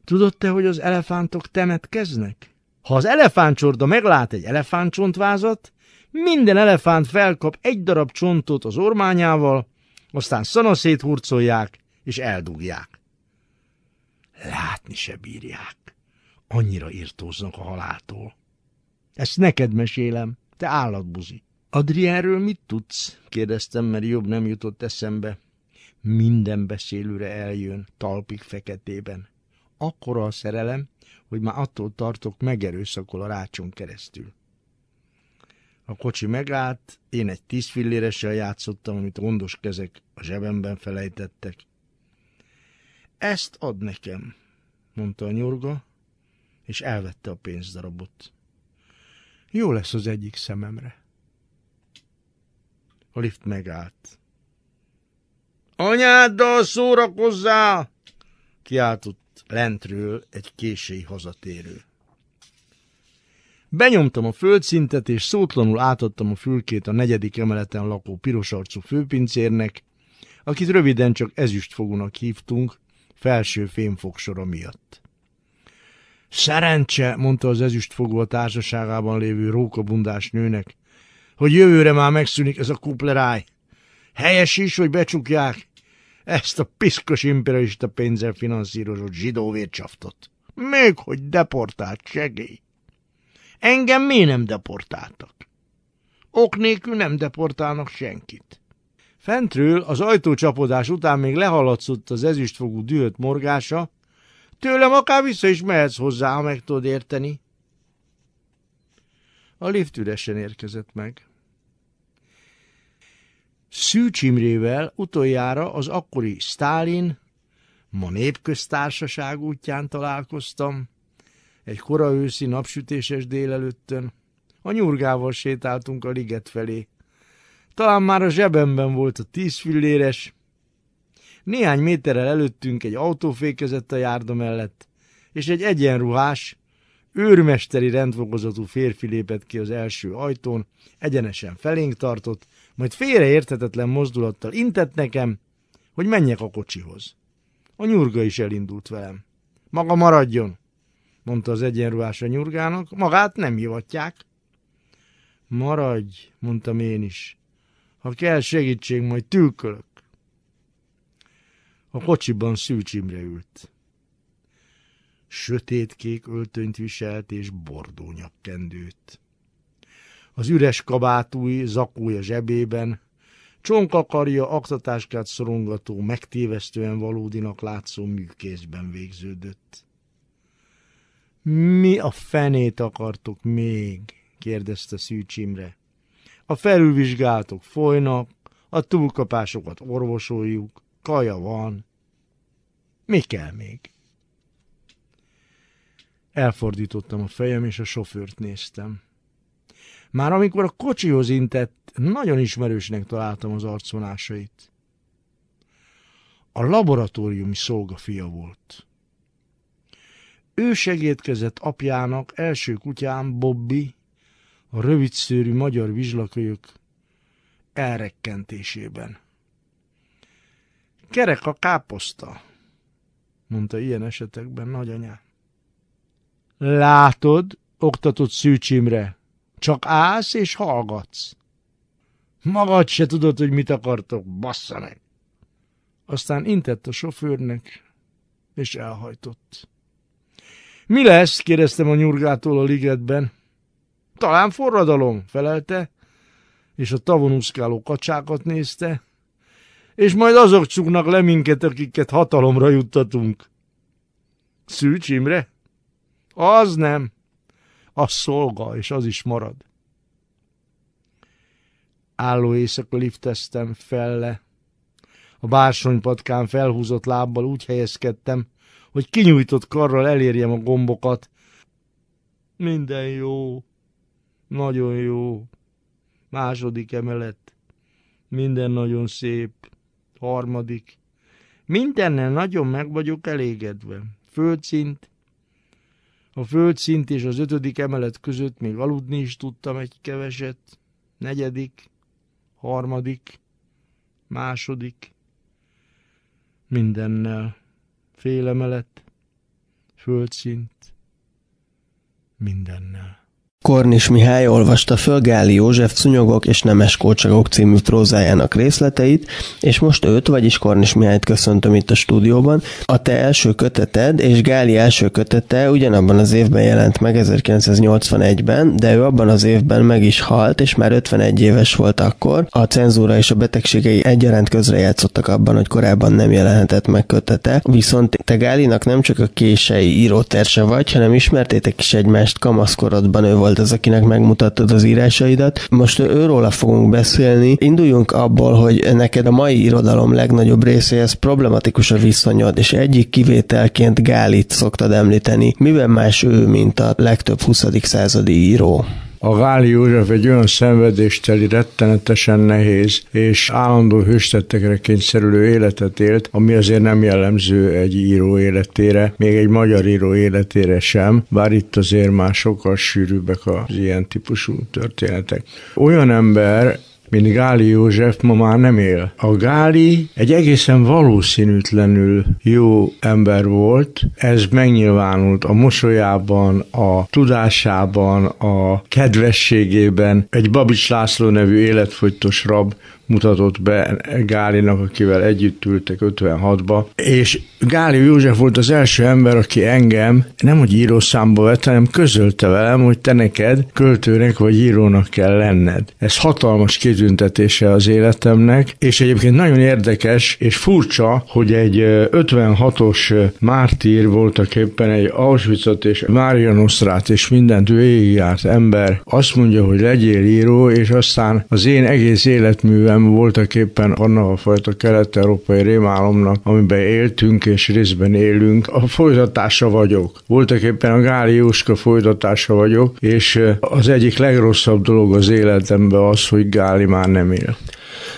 tudod te, hogy az elefántok temetkeznek? Ha az elefántcsorda meglát egy elefántcsontvázat, minden elefánt felkap egy darab csontot az ormányával, aztán szanaszét hurcolják és eldugják. Látni se bírják. Annyira írtóznak a haláltól. Ezt neked mesélem, te állatbuzi. Adriáról mit tudsz? kérdeztem, mert jobb nem jutott eszembe. Minden beszélőre eljön, talpig feketében. Akkora a szerelem, hogy már attól tartok, megerőszakol a rácson keresztül. A kocsi megállt, én egy tíz filléressel játszottam, amit gondos kezek a zsebemben felejtettek. Ezt ad nekem, mondta a nyurga, és elvette a pénzdarabot. Jó lesz az egyik szememre. A lift megállt. Anyáddal szórakozzál! kiáltott lentről egy késői hazatérő. Benyomtam a földszintet, és szótlanul átadtam a fülkét a negyedik emeleten lakó pirosarcú főpincérnek, akit röviden csak ezüstfogónak hívtunk, felső fémfogsora miatt. Szerencse, mondta az ezüstfogó a társaságában lévő rókabundás nőnek, hogy jövőre már megszűnik ez a kupleráj. Helyes is, hogy becsukják ezt a piszkos imperialista pénzzel finanszírozott zsidó vércsaftot. Még hogy deportált segély. Engem mi nem deportáltak? Ok nélkül nem deportálnak senkit. Fentről az ajtócsapodás után még lehaladszott az ezüstfogú dühött morgása, tőlem akár vissza is mehetsz hozzá, ha meg tudod érteni. A lift üresen érkezett meg. Szűcs utoljára az akkori Stálin, ma népköztársaság útján találkoztam, egy kora őszi napsütéses délelőttön. A nyurgával sétáltunk a liget felé. Talán már a zsebemben volt a tíz filléres. Néhány méterrel előttünk egy autó fékezett a járda mellett, és egy egyenruhás, őrmesteri rendfokozatú férfi lépett ki az első ajtón, egyenesen felénk tartott, majd félreérthetetlen mozdulattal intett nekem, hogy menjek a kocsihoz. A nyurga is elindult velem. Maga maradjon, mondta az egyenruhás a nyurgának, magát nem hivatják. Maradj, mondtam én is. Ha kell segítség, majd tülkölök. A kocsiban Szűcs ült. Sötétkék öltönyt viselt és bordó nyakkendőt. Az üres kabátúj zakója zsebében, Csonkakarja aktatáskát szorongató, megtévesztően valódinak látszó műkészben végződött. Mi a fenét akartok még? kérdezte Szűcs. A felülvizsgálatok folynak, a túlkapásokat orvosoljuk, kaja van. Mi kell még? Elfordítottam a fejem, és a sofőrt néztem. Már amikor a kocsihoz intett, nagyon ismerősnek találtam az arcvonásait. A laboratóriumi szolga fia volt. Ő segítkezett apjának első kutyám, Bobby, a rövidszőrű magyar vizslakölyök elrekkentésében. Kerek a káposzta, mondta ilyen esetekben nagyanyám. Látod, oktatott Szűcsimre, csak állsz és hallgatsz. Magad se tudod, hogy mit akartok, bassza meg. Aztán intett a sofőrnek, és elhajtott. Mi lesz? kérdeztem a nyurgától a ligetben. Talán forradalom, felelte, és a tavon úszkáló kacsákat nézte, és majd azok csuknak le minket, akiket hatalomra juttatunk. Szűcs Imre? Az nem. Szolga, és az is marad. Álló éjszaka lifteztem felle. A bársonypatkán felhúzott lábbal úgy helyezkedtem, hogy kinyújtott karral elérjem a gombokat. Minden jó, nagyon jó. Második emelet. Minden nagyon szép. Harmadik. Mindennel nagyon meg vagyok elégedve. Földszint. A földszint és az ötödik emelet között még aludni is tudtam egy keveset. Negyedik. Harmadik. Második. Mindennel. Félemelet. Földszint. Mindennel. Kornis Mihály olvasta föl Gáli József Cunyogok és Nemes Kócsagok című prózájának részleteit, és most őt, vagyis Kornis Mihályt köszöntöm itt a stúdióban. A te első köteted és Gáli első kötete ugyanabban az évben jelent meg, 1981-ben, de ő abban az évben meg is halt, és már 51 éves volt akkor. A cenzúra és a betegségei egyaránt közrejátszottak abban, hogy korábban nem jelenhetett meg kötete, viszont te Gálinak nem csak a kései íróterse vagy, hanem ismertétek is egymást kamaszkorodban, ő volt volt az, akinek megmutattad az írásaidat. Most őróla fogunk beszélni. Induljunk abból, hogy neked a mai irodalom legnagyobb részéhez problematikus a viszonyod, és egyik kivételként Gálit szoktad említeni. Miben más ő, mint a legtöbb 20. századi író? A Gáli József egy olyan szenvedésteli, rettenetesen nehéz és állandó hőstettekre kényszerülő életet élt, ami azért nem jellemző egy író életére, még egy magyar író életére sem, bár itt azért már sokkal sűrűbbek az ilyen típusú történetek. Olyan ember, mint Gáli József ma már nem él. A Gáli egy egészen valószínűtlenül jó ember volt, ez megnyilvánult a mosolyában, a tudásában, a kedvességében. Egy Babics László nevű életfogytos rab mutatott be Gálinak, akivel együtt ültek 56-ba, és Gáli József volt az első ember, aki engem nem hogy írószámba vett, hanem közölte velem, hogy te neked költőnek vagy írónak kell lenned. Ez hatalmas kitüntetése az életemnek, és egyébként nagyon érdekes és furcsa, hogy egy 56-os mártír voltak éppen egy Auschwitzot és Mária Nostrát és mindent végigjárt ember azt mondja, hogy legyél író, és aztán az én egész életművem hanem voltak éppen annak a fajta kelet-európai rémálomnak, amiben éltünk és részben élünk, a folytatása vagyok. Voltak éppen a Gáli Jóska folytatása vagyok, és az egyik legrosszabb dolog az életemben az, hogy Gáli már nem él.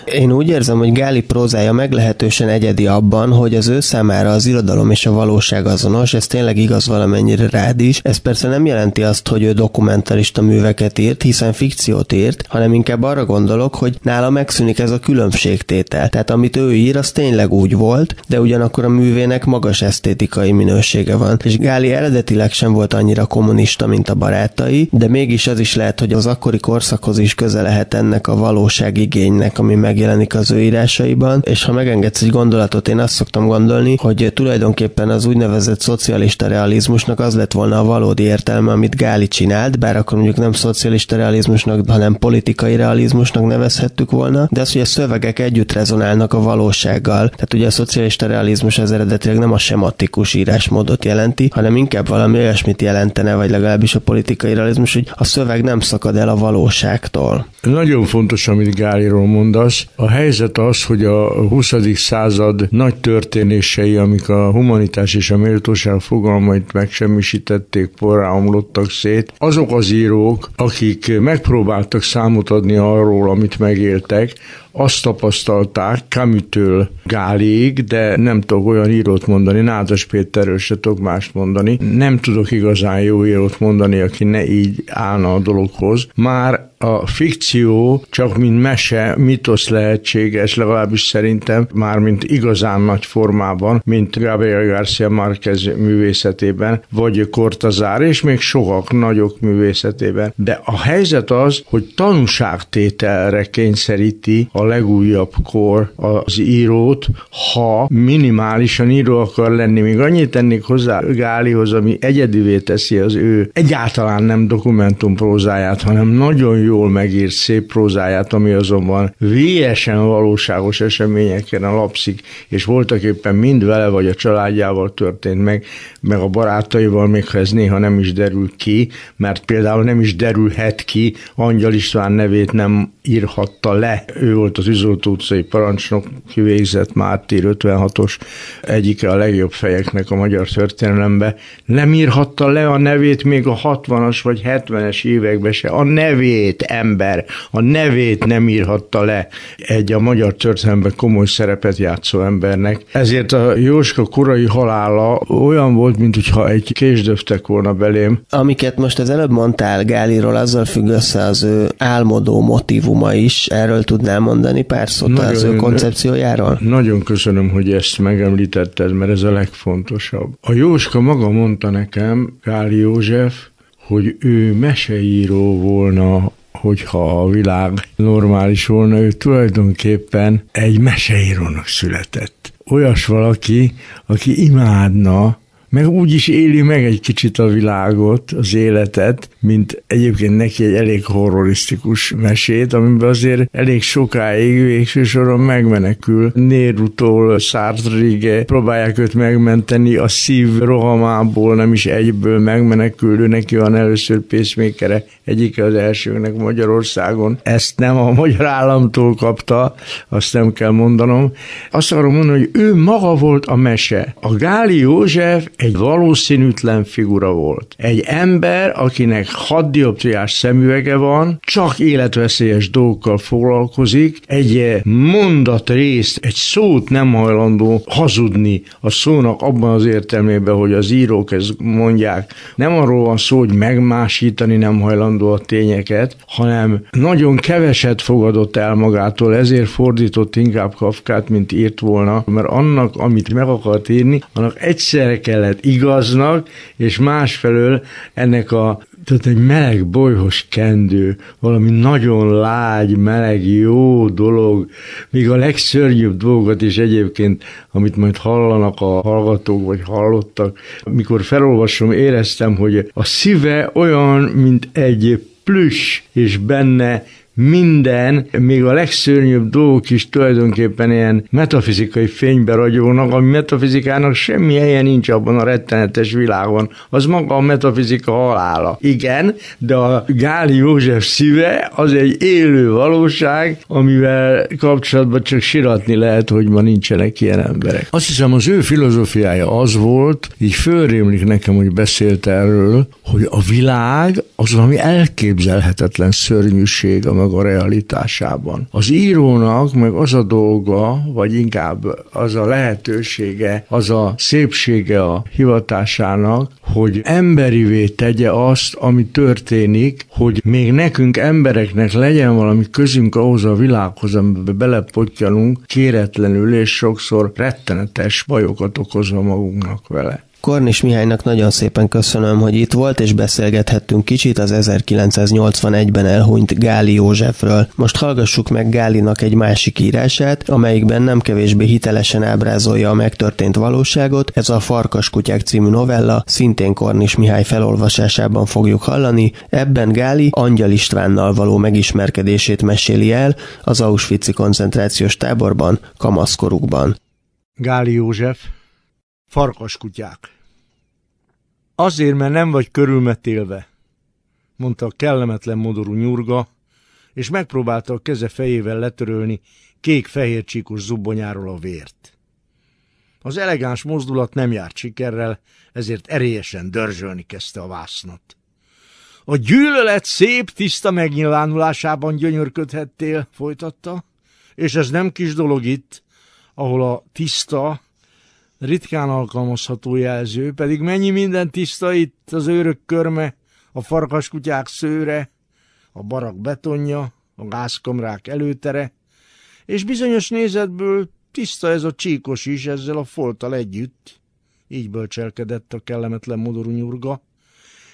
Én úgy érzem, hogy Gáli prózája meglehetősen egyedi abban, hogy az ő számára az irodalom és a valóság azonos, ez tényleg igaz valamennyire rád is. Ez persze nem jelenti azt, hogy ő dokumentarista műveket írt, hiszen fikciót írt, hanem inkább arra gondolok, hogy nála megszűnik ez a különbségtétel. Tehát amit ő ír, az tényleg úgy volt, de ugyanakkor a művének magas esztétikai minősége van. És Gáli eredetileg sem volt annyira kommunista, mint a barátai, de mégis az is lehet, hogy az akkori korszakhoz is köze lehet ennek a valóságigénynek, ami meg megjelenik az ő írásaiban, és ha megengedsz egy gondolatot, én azt szoktam gondolni, hogy tulajdonképpen az úgynevezett szocialista realizmusnak az lett volna a valódi értelme, amit Gáli csinált, bár akkor mondjuk nem szocialista realizmusnak, hanem politikai realizmusnak nevezhettük volna, de az, hogy a szövegek együtt rezonálnak a valósággal. Tehát ugye a szocialista realizmus az eredetileg nem a sematikus írásmódot jelenti, hanem inkább valami olyasmit jelentene, vagy legalábbis a politikai realizmus, hogy a szöveg nem szakad el a valóságtól. Nagyon fontos, amit Gáliról mondasz. A helyzet az, hogy a 20. század nagy történései, amik a humanitás és a méltóság fogalmait megsemmisítették, porrá omlottak szét, azok az írók, akik megpróbáltak számot adni arról, amit megéltek, azt tapasztalták Kamütől Gálig, de nem tudok olyan írót mondani, Nádas Péterről se tudok mást mondani. Nem tudok igazán jó írót mondani, aki ne így állna a dologhoz. Már a fikció csak mint mese, mitosz lehetséges, legalábbis szerintem már mint igazán nagy formában, mint Gabriel Garcia Márquez művészetében, vagy Cortazár, és még sokak nagyok művészetében. De a helyzet az, hogy tanúságtételre kényszeríti a legújabb kor az írót, ha minimálisan író akar lenni. Még annyit tennék hozzá Gálihoz, ami egyedivé teszi az ő egyáltalán nem dokumentumprózáját, hanem nagyon jól megírt szép prózáját, ami azonban vélyesen valóságos eseményeken alapszik, és voltak éppen mind vele vagy a családjával történt meg, meg a barátaival, még ha ez néha nem is derül ki, mert például nem is derülhet ki, Angyal István nevét nem írhatta le. Ő volt az Üzoltó utcai parancsnok, kivégzett Mártír 56-os egyike a legjobb fejeknek a magyar történelembe. Nem írhatta le a nevét még a 60-as vagy 70-es években se. A nevét ember, a nevét nem írhatta le egy a magyar történelemben komoly szerepet játszó embernek. Ezért a Jóska korai halála olyan volt, mint hogyha egy késdöftek volna belém. Amiket most az előbb mondtál Gáliról, azzal függ össze az ő álmodó motivuma is. Erről tudnál mondani pár szót nagyon, az ő koncepciójáról? Nagyon köszönöm, hogy ezt megemlítetted, mert ez a legfontosabb. A Jóska maga mondta nekem, Gáli József, hogy ő meseíró volna hogyha a világ normális volna, ő tulajdonképpen egy meseírónak született. Olyas valaki, aki imádna meg úgy is éli meg egy kicsit a világot, az életet, mint egyébként neki egy elég horrorisztikus mesét, amiben azért elég sokáig végső soron megmenekül. Nérutól Sartre-ig próbálják őt megmenteni, a szív rohamából nem is egyből megmenekül, ő neki van először pacemaker egyik az elsőnek Magyarországon. Ezt nem a magyar államtól kapta, azt nem kell mondanom. Azt akarom mondani, hogy ő maga volt a mese. A Gáli József egy valószínűtlen figura volt. Egy ember, akinek hat szemüvege van, csak életveszélyes dolgokkal foglalkozik, egy mondat részt, egy szót nem hajlandó hazudni a szónak abban az értelmében, hogy az írók ezt mondják. Nem arról van szó, hogy megmásítani nem hajlandó a tényeket, hanem nagyon keveset fogadott el magától, ezért fordított inkább Kafkát, mint írt volna, mert annak, amit meg akart írni, annak egyszerre kellett kellett igaznak, és másfelől ennek a tehát egy meleg, bolyhos kendő, valami nagyon lágy, meleg, jó dolog, még a legszörnyűbb dolgot is egyébként, amit majd hallanak a hallgatók, vagy hallottak, mikor felolvasom, éreztem, hogy a szíve olyan, mint egy plüss, és benne minden, még a legszörnyűbb dolgok is tulajdonképpen ilyen metafizikai fénybe ragyognak, ami metafizikának semmi helye nincs abban a rettenetes világon. Az maga a metafizika halála. Igen, de a Gáli József szíve az egy élő valóság, amivel kapcsolatban csak siratni lehet, hogy ma nincsenek ilyen emberek. Azt hiszem, az ő filozófiája az volt, így fölrémlik nekem, hogy beszélt erről, hogy a világ az valami elképzelhetetlen szörnyűség, meg a realitásában. Az írónak meg az a dolga, vagy inkább az a lehetősége, az a szépsége a hivatásának, hogy emberivé tegye azt, ami történik, hogy még nekünk embereknek legyen valami közünk ahhoz a világhoz, amiben belepottyanunk kéretlenül, és sokszor rettenetes bajokat okozva magunknak vele. Kornis Mihálynak nagyon szépen köszönöm, hogy itt volt, és beszélgethettünk kicsit az 1981-ben elhunyt Gáli Józsefről. Most hallgassuk meg Gálinak egy másik írását, amelyikben nem kevésbé hitelesen ábrázolja a megtörtént valóságot. Ez a Farkaskutyák című novella, szintén Kornis Mihály felolvasásában fogjuk hallani. Ebben Gáli Angyal Istvánnal való megismerkedését meséli el az Auschwitz koncentrációs táborban, kamaszkorukban. Gáli József Farkaskutyák. Azért, mert nem vagy körülmetélve, mondta a kellemetlen modorú nyurga, és megpróbálta a keze fejével letörölni kék-fehér csíkos zubbonyáról a vért. Az elegáns mozdulat nem járt sikerrel, ezért erélyesen dörzsölni kezdte a vásznat. A gyűlölet szép, tiszta megnyilvánulásában gyönyörködhettél, folytatta, és ez nem kis dolog itt, ahol a tiszta, ritkán alkalmazható jelző, pedig mennyi minden tiszta itt az őrök körme, a farkaskutyák szőre, a barak betonja, a gázkamrák előtere, és bizonyos nézetből tiszta ez a csíkos is ezzel a folttal együtt, így bölcselkedett a kellemetlen modorú nyurga,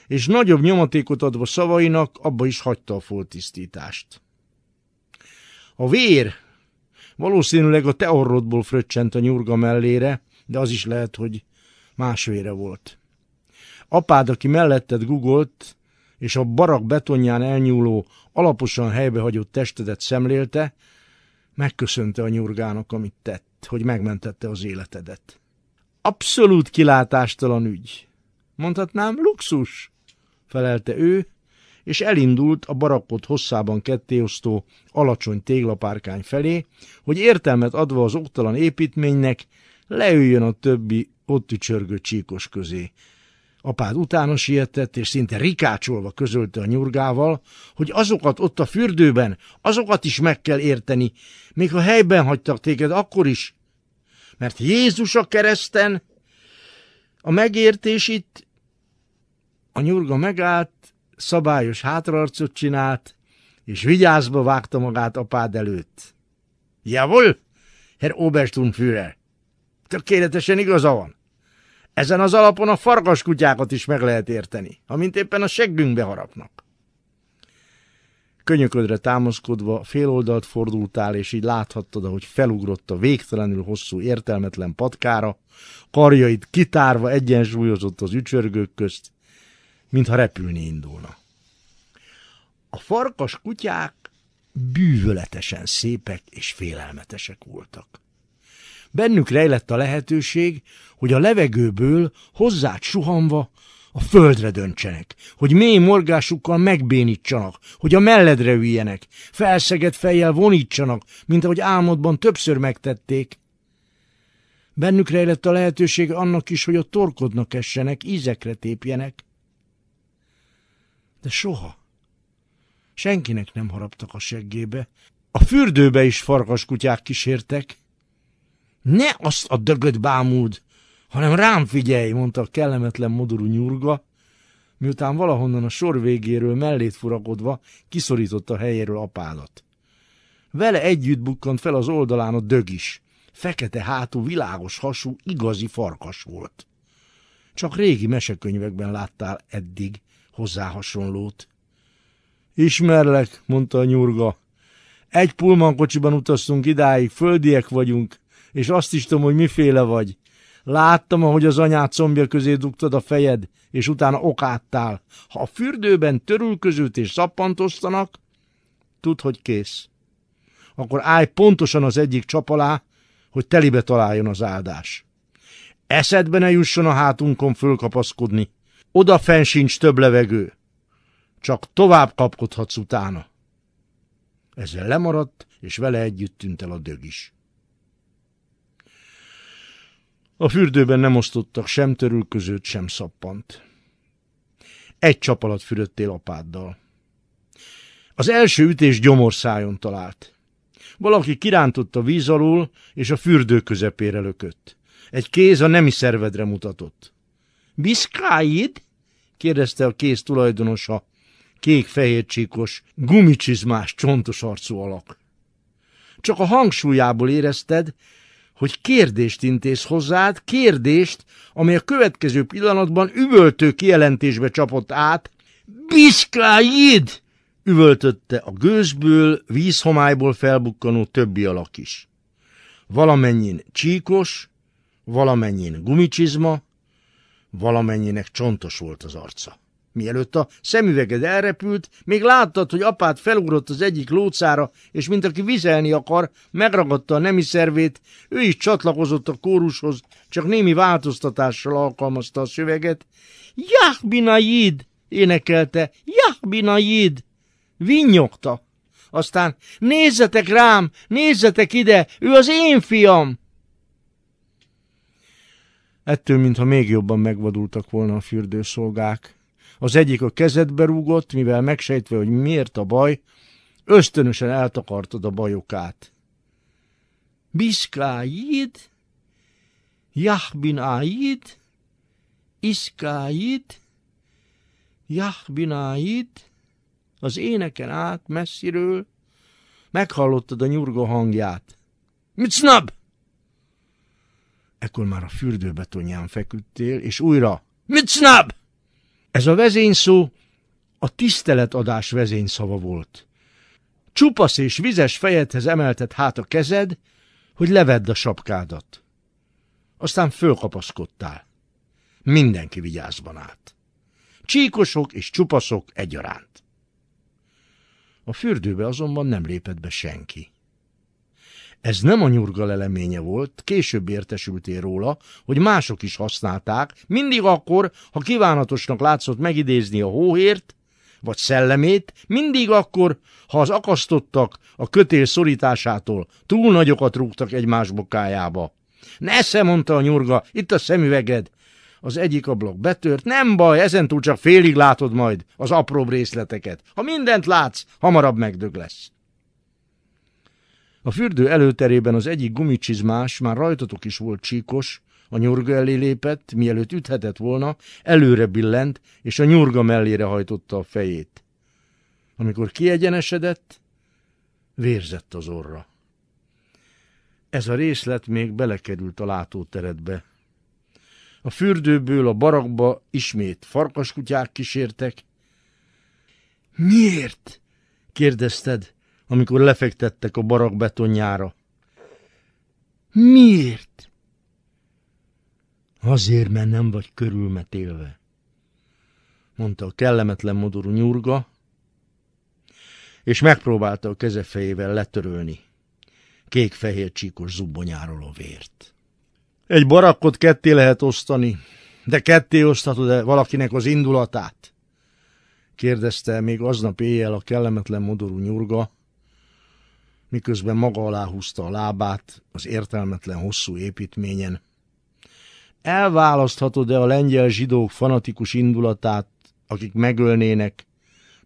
és nagyobb nyomatékot adva szavainak, abba is hagyta a foltisztítást. A vér valószínűleg a te orrodból fröccsent a nyurga mellére, de az is lehet, hogy másvére volt. Apád, aki melletted gugolt, és a barak betonján elnyúló, alaposan helybehagyott testedet szemlélte, megköszönte a nyurgának, amit tett, hogy megmentette az életedet. Abszolút kilátástalan ügy. Mondhatnám, luxus, felelte ő, és elindult a barakot hosszában kettéosztó alacsony téglapárkány felé, hogy értelmet adva az oktalan építménynek leüljön a többi ott ücsörgő csíkos közé. Apád utána sietett, és szinte rikácsolva közölte a nyurgával, hogy azokat ott a fürdőben, azokat is meg kell érteni, még ha helyben hagytak téged, akkor is. Mert Jézus a kereszten, a megértés itt, a nyurga megállt, szabályos hátraarcot csinált, és vigyázba vágta magát apád előtt. Javul, Herr Obersturmführer! Tökéletesen igaza van. Ezen az alapon a farkaskutyákat is meg lehet érteni, amint éppen a seggünkbe harapnak. Könyöködre támaszkodva féloldalt fordultál, és így láthattad, ahogy felugrott a végtelenül hosszú értelmetlen patkára, karjait kitárva egyensúlyozott az ücsörgők közt, mintha repülni indulna. A farkas kutyák bűvöletesen szépek és félelmetesek voltak. Bennük rejlett a lehetőség, hogy a levegőből hozzád suhanva a földre döntsenek, hogy mély morgásukkal megbénítsanak, hogy a melledre üljenek, felszegett fejjel vonítsanak, mint ahogy álmodban többször megtették. Bennük rejlett a lehetőség annak is, hogy a torkodnak essenek, ízekre tépjenek. De soha. Senkinek nem haraptak a seggébe. A fürdőbe is farkaskutyák kísértek, ne azt a dögöt bámuld, hanem rám figyelj, mondta a kellemetlen modorú nyurga, miután valahonnan a sor végéről mellét furakodva kiszorította a helyéről apádat. Vele együtt bukkant fel az oldalán a dög is. Fekete hátú, világos hasú, igazi farkas volt. Csak régi mesekönyvekben láttál eddig hozzá hasonlót. Ismerlek, mondta a nyurga. Egy pulmankocsiban utaztunk idáig, földiek vagyunk, és azt is tudom, hogy miféle vagy. Láttam, ahogy az anyát combja közé dugtad a fejed, és utána okáttál. Ha a fürdőben törülközőt és szappantoztanak, tudd, hogy kész. Akkor állj pontosan az egyik csap alá, hogy telibe találjon az áldás. Eszedbe ne jusson a hátunkon fölkapaszkodni. Oda fenn sincs több levegő. Csak tovább kapkodhatsz utána. Ezzel lemaradt, és vele együtt tűnt el a dög is. A fürdőben nem osztottak sem törülközőt, sem szappant. Egy csap alatt fürödtél apáddal. Az első ütés gyomorszájon talált. Valaki kirántott a víz alól, és a fürdő közepére lökött. Egy kéz a nemi szervedre mutatott. Biszkáid? kérdezte a kéz tulajdonosa, kék-fehér csíkos, gumicsizmás, csontos arcú alak. Csak a hangsúlyából érezted, hogy kérdést intéz hozzád, kérdést, amely a következő pillanatban üvöltő kijelentésbe csapott át. Biszkláid! üvöltötte a gőzből, vízhomályból felbukkanó többi alak is. Valamennyin csíkos, valamennyin gumicsizma, valamennyinek csontos volt az arca. Mielőtt a szemüveged elrepült, még láttad, hogy apát felugrott az egyik lócára, és mint aki vizelni akar, megragadta a nemi szervét, ő is csatlakozott a kórushoz, csak némi változtatással alkalmazta a szöveget. Jahbinaid! énekelte, Jahbinaid! Vinnyogta. Aztán nézzetek rám, nézzetek ide, ő az én fiam! Ettől, mintha még jobban megvadultak volna a fürdőszolgák. Az egyik a kezedbe rúgott, mivel megsejtve, hogy miért a baj, ösztönösen eltakartad a bajokát. Biszkáid, Jahbin Aid, Iszkáid, Jahbin Aid, az éneken át messziről, meghallottad a nyurga hangját. Mit snab? Ekkor már a fürdőbetonján feküdtél, és újra, mit snab? Ez a vezényszó a tiszteletadás vezényszava volt. Csupasz és vizes fejedhez emelted hát a kezed, hogy levedd a sapkádat. Aztán fölkapaszkodtál. Mindenki vigyázban állt. Csíkosok és csupaszok egyaránt. A fürdőbe azonban nem lépett be senki. Ez nem a nyurga leleménye volt, később értesültél róla, hogy mások is használták, mindig akkor, ha kívánatosnak látszott megidézni a hóhért, vagy szellemét, mindig akkor, ha az akasztottak a kötél szorításától túl nagyokat rúgtak egymás bokájába. Nesze, mondta a nyurga, itt a szemüveged. Az egyik ablak betört, nem baj, ezentúl csak félig látod majd az apróbb részleteket. Ha mindent látsz, hamarabb megdög lesz. A fürdő előterében az egyik gumicsizmás, már rajtatok is volt csíkos, a nyurga elé lépett, mielőtt üthetett volna, előre billent, és a nyurga mellére hajtotta a fejét. Amikor kiegyenesedett, vérzett az orra. Ez a részlet még belekerült a látóteredbe. A fürdőből a barakba ismét farkaskutyák kísértek. Miért? kérdezted, amikor lefektettek a barak betonjára. Miért? Azért, mert nem vagy körülmetélve, mondta a kellemetlen modorú nyurga, és megpróbálta a kezefejével letörölni kék-fehér csíkos zubbonyáról a vért. Egy barakkot ketté lehet osztani, de ketté oszthatod-e valakinek az indulatát? kérdezte még aznap éjjel a kellemetlen modorú nyurga, miközben maga alá húzta a lábát az értelmetlen hosszú építményen. Elválaszthatod-e a lengyel zsidók fanatikus indulatát, akik megölnének,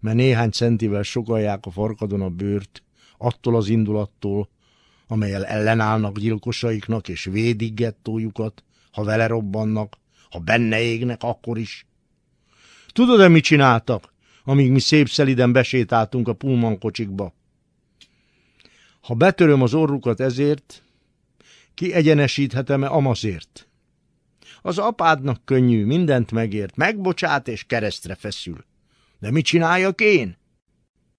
mert néhány centivel sokalják a farkadon a bőrt, attól az indulattól, amelyel ellenállnak gyilkosaiknak és védik gettójukat, ha vele robbannak, ha benne égnek, akkor is. Tudod-e, mit csináltak, amíg mi szép szeliden besétáltunk a Pullman kocsikba? Ha betöröm az orrukat ezért, kiegyenesíthetem-e amazért? Az apádnak könnyű, mindent megért, megbocsát és keresztre feszül. De mit csináljak én?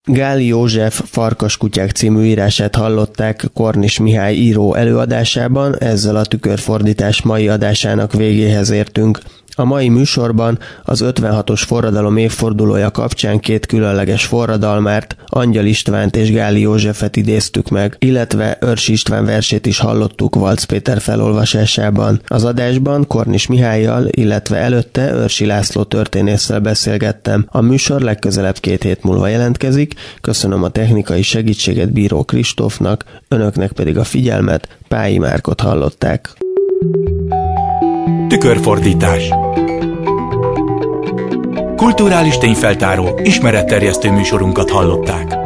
Gáli József Farkaskutyák című írását hallották Kornis Mihály író előadásában, ezzel a tükörfordítás mai adásának végéhez értünk. A mai műsorban az 56-os forradalom évfordulója kapcsán két különleges forradalmárt, Angyal Istvánt és Gáli Józsefet idéztük meg, illetve Örs István versét is hallottuk Valc Péter felolvasásában. Az adásban Kornis Mihályjal, illetve előtte Örsi László történésszel beszélgettem. A műsor legközelebb két hét múlva jelentkezik. Köszönöm a technikai segítséget Bíró Kristófnak, önöknek pedig a figyelmet, Pályi Márkot hallották. Tükörfordítás Kulturális tényfeltáró, ismeretterjesztő műsorunkat hallották.